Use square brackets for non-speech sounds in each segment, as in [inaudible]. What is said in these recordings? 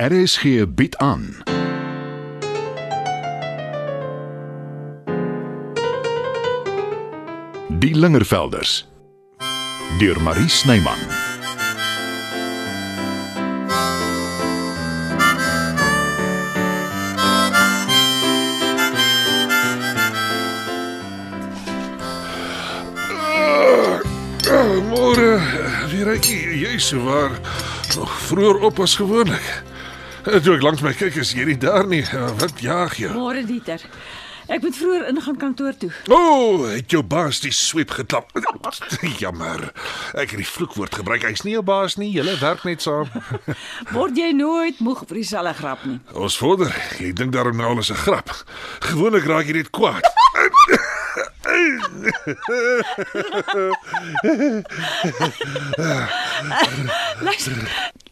RSG bied aan. Die Lingervelders deur Marie Snyman. Môre, weer ek jy's waar nog vroeër op as gewoonlik. Eh, Toe ek langs my kyk is jy nie daar nie. Eh, Wat jaag jou? Môre Dieter. Ek moet vroeër ingaan kantoor toe. O, oh, het jou baas die sweep geklap. [laughs] Jammer. Ek het die vloekwoord gebruik. Hy's nie jou baas nie. Julle werk net saam. [laughs] Word jy nooit moeg vir dieselfde grap nie. Ons vorder. Jy dink daarom nou alles 'n grap. Gewoonlik raak jy net kwaad. [laughs] Luister,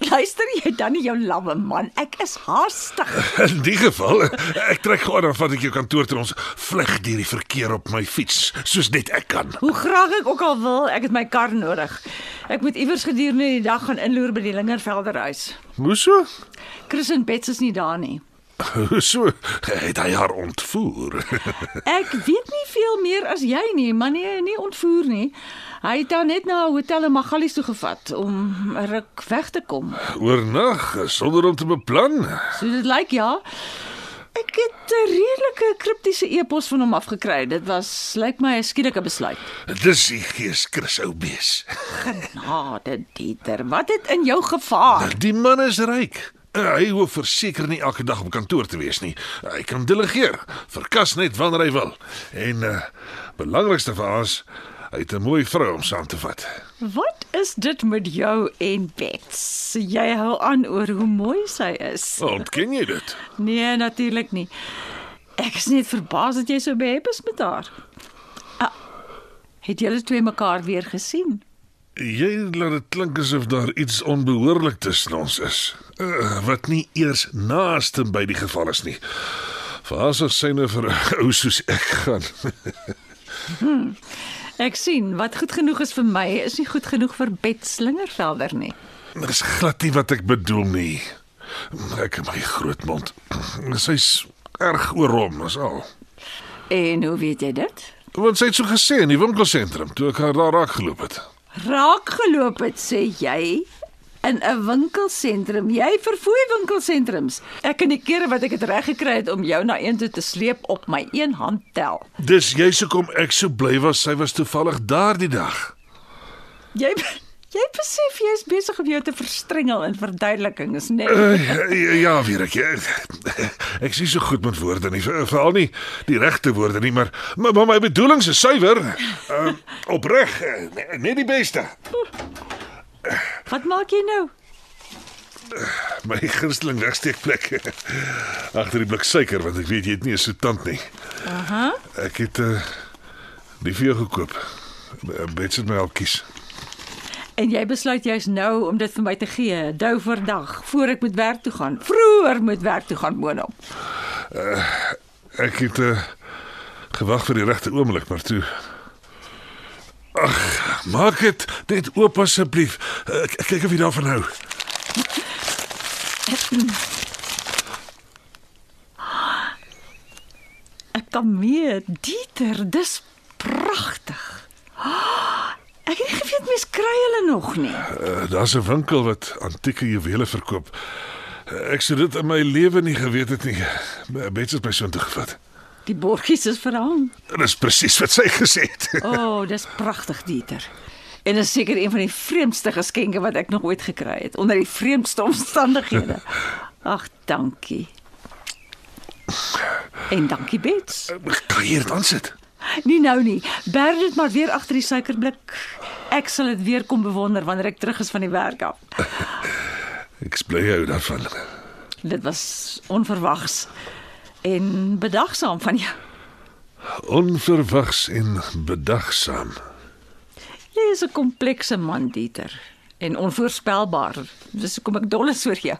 luister jy dan nie jou lamme man. Ek is haastig. [laughs] In die geval, ek trek gou dan vat ek jou kantoor toe ons vleg deur die verkeer op my fiets, soos net ek kan. Hoe graag ek ook al wil, ek het my kar nodig. Ek moet iewers gedurende die dag gaan inloer by die Lingervelder huis. Hoe so? Chris en Bets is nie daar nie. [laughs] So? Het hy haar ontvoer? [laughs] Ek weet nie veel meer as jy nie, maar nee, nie ontvoer nie. Hy het haar net na 'n hotel in Magalies toe gevat om 'n ruk weg te kom. Oornag sonder om te beplan. So dit lyk ja. Ek het 'n redelike kriptiese e-pos van hom afgekry. Dit was lyk my 'n skielike besluit. Dis die gees Chris ou bees. Genade Dieter, wat het in jou gevaar? Die man is ryk. Hy hoef verseker nie elke dag op kantoor te wees nie. Hy kan delegeer, verkas net wanneer hy wil. En uh belangrikste vir ons, hy het 'n mooi vrou om saam te vat. Wat is dit met jou en Bets? Jy hou aan oor hoe mooi sy is. Ontken jy dit? Nee, natuurlik nie. Ek is net verbaas dat jy so behep is met haar. Ah, het julle twee mekaar weer gesien? Jy laat dit klink asof daar iets onbehoorlik tussen ons is. Uh, wat nie eers naaste by die geval is nie. Vir as ons syne vir 'n ou soos ek gaan. [laughs] Ek sien wat goed genoeg is vir my is nie goed genoeg vir Bet Slingervelder nie. Dis glad nie wat ek bedoel nie. Ek in my groot mond. [clears throat] Sy's erg oor hom, is al. En hoe weet jy dit? Want sy het so gesê in die winkelsentrum toe ek haar daar raak geloop het. Raak geloop het sê jy in 'n winkelsentrum. Jy verfoei winkelsentrums. Ek in die kere wat ek dit reg gekry het om jou na een toe te sleep op my een hand tel. Dis jy hoekom ek so bly was sy was toevallig daardie dag. Jy jy besef jy is besig om jou te verstrengel in verduidelikings, né? Uh, ja, weer ek. Ek sê so goed met woorde nie, ver- veral nie die regte woorde nie, maar maar, maar my bedoelings is suiwer. Uh, opreg, eh, net die beste. Wat maak jy nou? My gunsteling wegsteekplek. Agter die blik suiker want ek weet jy het nie 'n soetant nie. Aha. Ek het uh, die vir jou gekoop. Bets het my al kies. En jy besluit jy's nou om dit vir my te gee, dou vir dag, voor ek moet werk toe gaan. Vroeër moet werk toe gaan moon op. Ek het uh, gewag vir die regte oomblik, maar toe Ag, maak dit net oop asseblief. Uh, kyk of jy daarvan hou. Ek kan mee, Dieter, dis pragtig. Ek het nie geweet mens kry hulle nog nie. Uh, Daar's 'n winkel wat antieke juwele verkoop. Ek sou dit in my lewe nie geweet het nie. Bets het my so intoe gevat. Die borgies is verhang. Dis presies wat sy gesê het. O, oh, dis pragtig, Dieter. En is seker een van die vreemdste geskenke wat ek nog ooit gekry het onder die vreemdste omstandighede. Ag, dankie. En dankie Bets. kan jy dit aansit? Nie nou nie. Berg dit maar weer agter die suikerblik. Ek sal dit weer kom bewonder wanneer ek terug is van die werk af. Ek bly jou daarvan. Dit was onverwags en bedagsaam van jou. Onverwags en bedagsaam. Jy is 'n komplekse man, Dieter, en onvoorspelbaar. Dis hoekom ek dol is oor jou.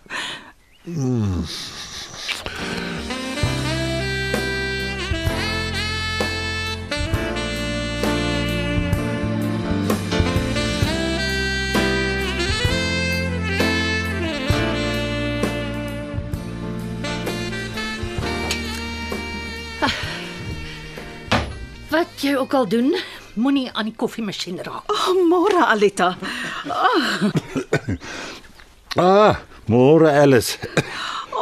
Jy ook al doen, moenie aan die koffiemasjien raak. Oh, môre Alita. Ah, [coughs] môre Alice. [coughs]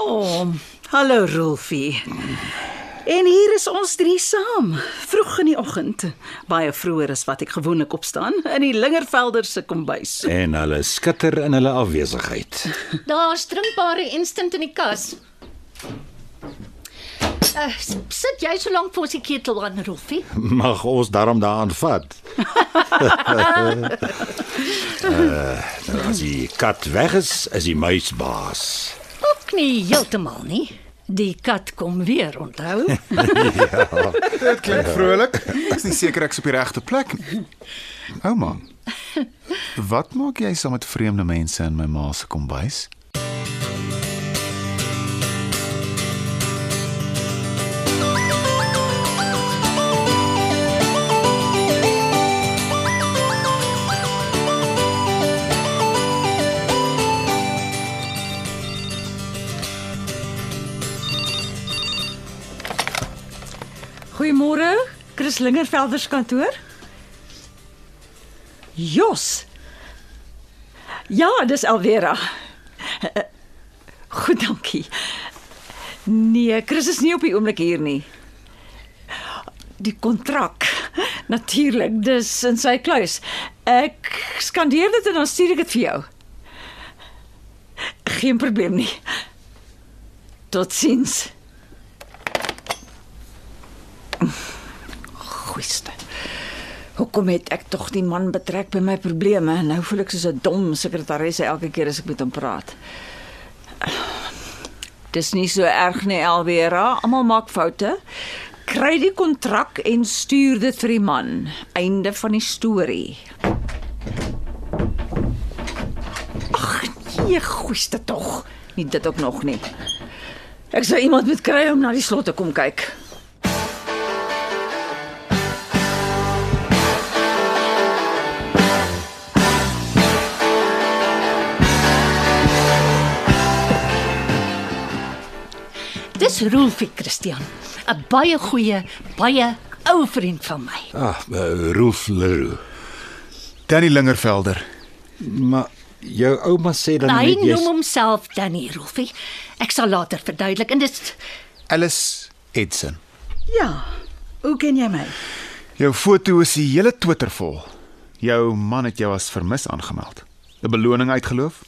Oh, hallo Rolfie. En hier is ons drie saam, vroeg in die oggend. Baie vroeër as wat ek gewoonlik opstaan in die Lingervelder se kombuis. En hulle skitter in hulle afwesigheid. Daar's drinkbare instant in die kas. Uh, sit jy so lank voor die ketel aan, Rolfie? [laughs] Mag ons daarom daaraan vat. uh, [laughs] as die kat weg is, is die muis baas. Ook nie heeltemal nie. Die kat kom weer, onthou? [laughs] Dit klink vrolik. Ek is nie seker ek's op die regte plek nie. Ouma. Wat maak jy saam met vreemde mense in my ma se kombuis? Chris Lingervelder se kantoor. Jos. Ja, dis Alvera. [laughs] Goed, dankie. Nee, Chris is nie op die oomblik hier nie. Die kontrak. [laughs] Natuurlik, dis in sy kluis. Ek skandeer dit en dan stuur ek dit vir jou. Geen probleem nie. Totsiens. Goeiste. Hoekom het ek tog die man betrek by my probleme? Nou voel ek soos 'n dom sekretaresse elke keer as ek met hom praat. Dis nie so erg nie, Elvera. Almal maak foute. Kry die kontrak en stuur dit vir die man. Einde van die storie. Ag, nee, goeiste tog. Nie dit ook nog nie. Ek sou iemand moet kry om na die slot te kom kyk. Dis Rolfie Christian, 'n baie goeie, baie ou vriend van my. Ah, uh, Rolf Leroux. Danny Lingervelder. Maar jou ouma sê dan Hy net jy noem homself Danny Rolfie. Ek sal later verduidelik en dis Alice Edson. Ja. Hoe ken jy my? Jou foto is die hele Twitter vol. Jou man het jou as vermis aangemeld. 'n Beloning uitgeloof?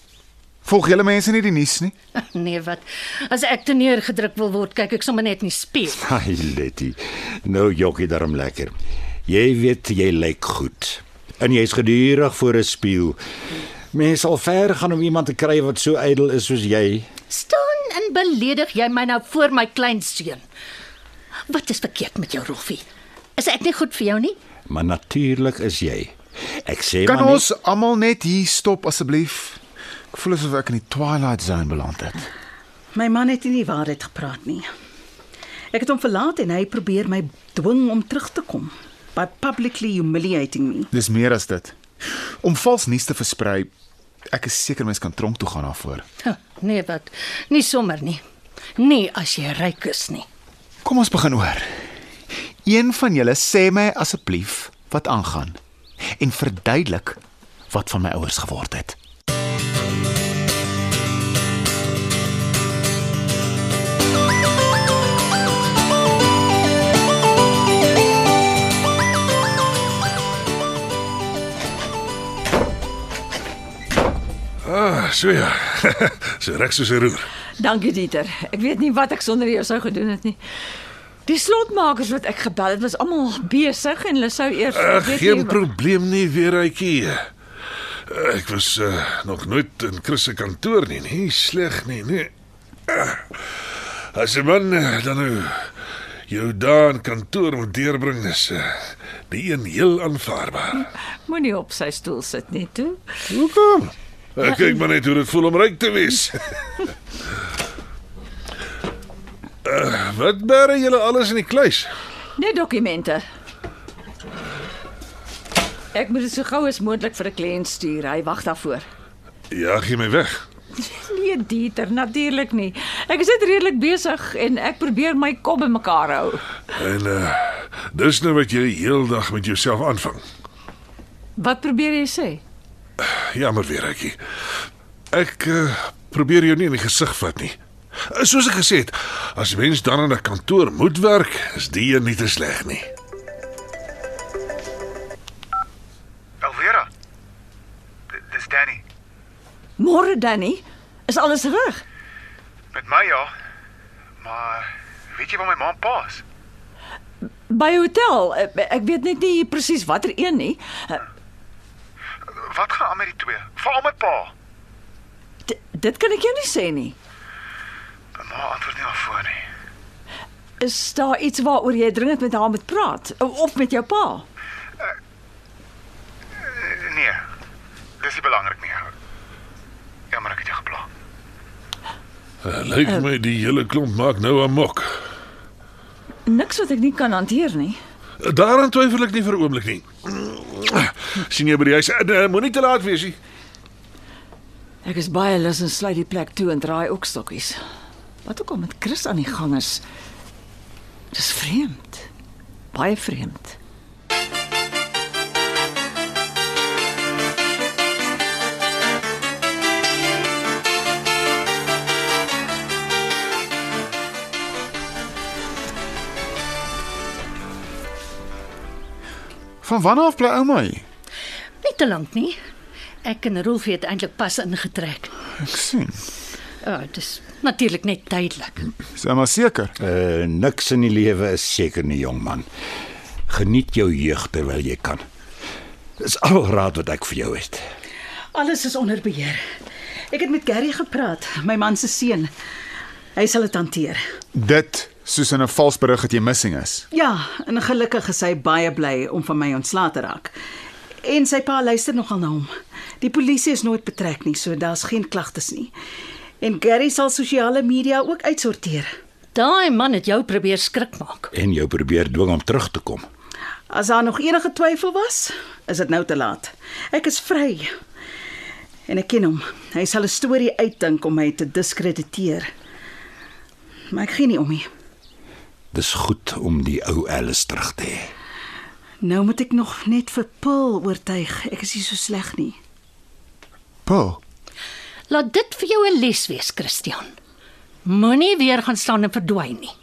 Volg julle mense nie die nuus nie? [laughs] nee wat. As ek te neergedruk wil word, kyk ek sommer net nie speel. [laughs] Ai, Letty. Nou jokkie daarom lekker. Jy weet jy lyk goed. En jy's gedurig voor 'n spieël. Mens sal ver gaan om iemand te kry wat so ydel is soos jy. Staan en beledig jy my nou voor my kleinseun. Wat is verkeerd met jou, Rolfie? Is ek nie goed vir jou nie? Maar natuurlik is jy. Ek sê Kan maar ons almal net hier stop asseblief? Ek voel asof ek in die twilight zone beland het. My man het nie die waarheid gepraat nie. Ek het hom verlaat en hy probeer my dwing om terug te kom by publicly humiliating me. Dis meer as dit. Om vals nuus te versprei, ek is seker mens kan tronk toe gaan daarvoor. Huh, nee wat. Nie sommer nie. Nee as jy ryk is nie. Kom ons begin oor. Een van julle sê my asseblief wat aangaan en verduidelik wat van my ouers geword het. Ah, so ja. [laughs] so reg soos 'n roer. Dankie Dieter. Ek weet nie wat ek sonder jou sou gedoen het nie. Die slotmakers wat ek gebel het, was almal besig en hulle sou eers Uh, weet geen nie- probleem nie, weeruitjie. Uh, ek was uh, nog nooit in Chris se kantoor nie, nie sleg nie, nee. Uh, as 'n man uh, dan nou jou daar in kantoor moet deurbring, is uh, die een heel aanvaarbaar. Moenie op sy stoel sit nie, toe. Hoekom? Uh, kyk maar net hoe dit voel om ryk te wees. uh, [laughs] wat bære julle alles in die kluis? Net dokumente. Ek moet dit so gou as moontlik vir 'n kliënt stuur. Hy wag daarvoor. Ja, gee my weg. [laughs] Nee, Dieter, natuurlik nie. Ek is net redelik besig en ek probeer my kop bymekaar hou. En uh Dis nou wat jy heeldag met jouself aanvang. Wat probeer jy sê? Jammer weer, Ekkie. Ek uh, probeer jou nie in die gesig vat nie. Soos ek gesê het, as mens dan in 'n kantoor moet werk, is die een nie te sleg nie. Alvera. Dis Danny. Môre Danny, is alles reg? Met my ja. Maar weet jy waar my ma en pa is? By hotel. Ek, ek weet net nie presies watter een nie. Uh, Wat gaan aan met die twee? Veral met pa. d- dit kan ek jou nie sê nie. Ma antwoord nie op voor nie. Is daar iets waaroor jy dringend met haar moet praat of met jou pa? Nee. Dis nie belangrik nie. Jammer ek het jou gepla. Uh, Lyk my die hele klomp maak nou 'n mok. Niks wat ek nie kan hanteer nie. Daaraan twyfel ek nie vir 'n oomblik nie. Sien jy by die huis? Uh, Moenie te laat wees nie. Ek is baie lus en sluit die plek toe en draai ook stokkies. Wat ook al met Chris aan die gang is. Dis vreemd. Baie vreemd. Van wanneer af bly ouma hier? Te lank nie. Ek en Rolf het eintlik pas ingetrek. Ek sien. Ja, dis natuurlik net tydelik. Is jy maar seker? Uh niks in die lewe is seker nie, jong man. Geniet jou jeug terwyl jy kan. Dis al raad wat ek vir jou het. Alles is onder beheer. Ek het met Gary gepraat, my man se seun. Hy sal dit hanteer. Dit soos in 'n vals berig dat jy missing is. Ja, en gelukkig is hy baie bly om van my ontslae te raak. En sy pa luister nogal na hom. Die polisie is nooit betrek nie, so daar's geen klagtes nie. En Gary sal sosiale media ook uitsorteer. Daai man het jou probeer skrik maak. En jou probeer dwing om terug te kom. As daar nog enige twyfel was, is dit nou te laat. Ek is vry. En ek ken hom. Hy sal 'n storie uitdink om my te diskrediteer. Maar ek gee nie om nie. Dis goed om die ou Alice terug te hê. Nou moet ek nog net vir Paul oortuig. Ek is nie so sleg nie. Pa, Laat dit vir jou 'n les wees, Christian. Moenie weer gaan staan en verdwyn nie.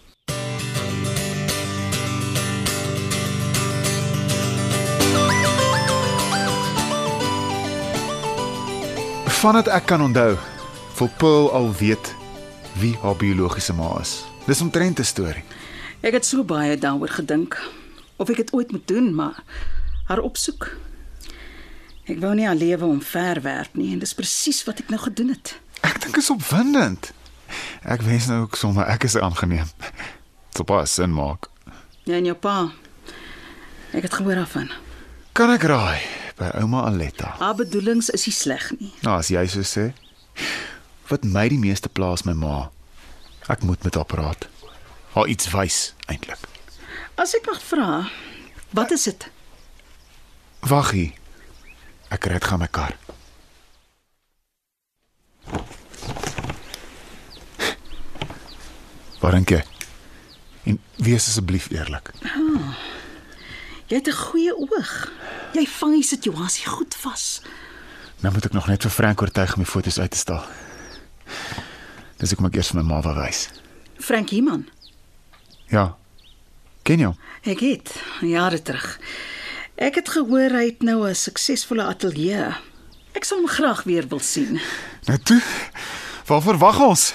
vandat ek kan onthou, wil Paul al weet wie haar biologiese ma is. Dis omtrent 'n storie. Ek het so baie daaroor gedink of ek dit ooit moet doen, maar haar opsoek. Ek wou nie haar lewe omverwerp nie en dis presies wat ek nou gedoen het. Ek dink is opwindend. Ek wens nou ook sommer ek is aangeneem. Dit pas sin maak. Ja, en jou pa. Ek het gehoor daarvan. Kan ek raai by ouma Aletta? Haar bedoelings is nie sleg nie. Nou as jy so sê. Wat my die meeste pla is my ma. Ek moet met haar praat. Haar iets wys eintlik. As ek mag vra, wat is dit? Wag hier. Ek ry dit gaan my kar. Jy? En wees asseblief eerlik. Jy het 'n goeie oog. Jy vang die situasie goed vas. Nou moet ek nog net vir Frank oortuig om die foto's uit te stal. Dis ek moet eers vir my ma wys. Frank Iman. Ja. Ken jy hom? Ek het jare terug. Ek het gehoor hy het nou 'n suksesvolle ateljee. Ek sal hom graag weer wil sien. Nou toe. Waarvoor wag ons?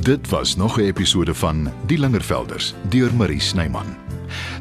Dit was nog 'n episode van Die Lingervelders deur Marie Snyman.